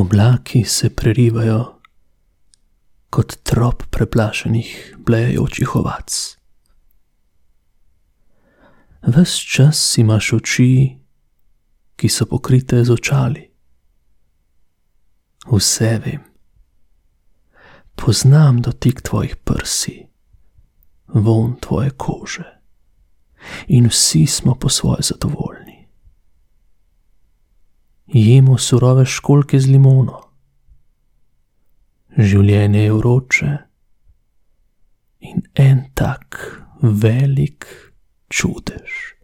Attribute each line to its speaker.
Speaker 1: Oblaki se prerivajo kot trop preplašenih, blejajočih ovac. Ves čas imaš oči, ki so pokrite z očali. Vse vem, poznam dotik tvojih prsi, vonj tvoje kože in vsi smo po svoje zadovoljni. Jemo surove školjke z limono, življenje je vroče in en tak velik čudež.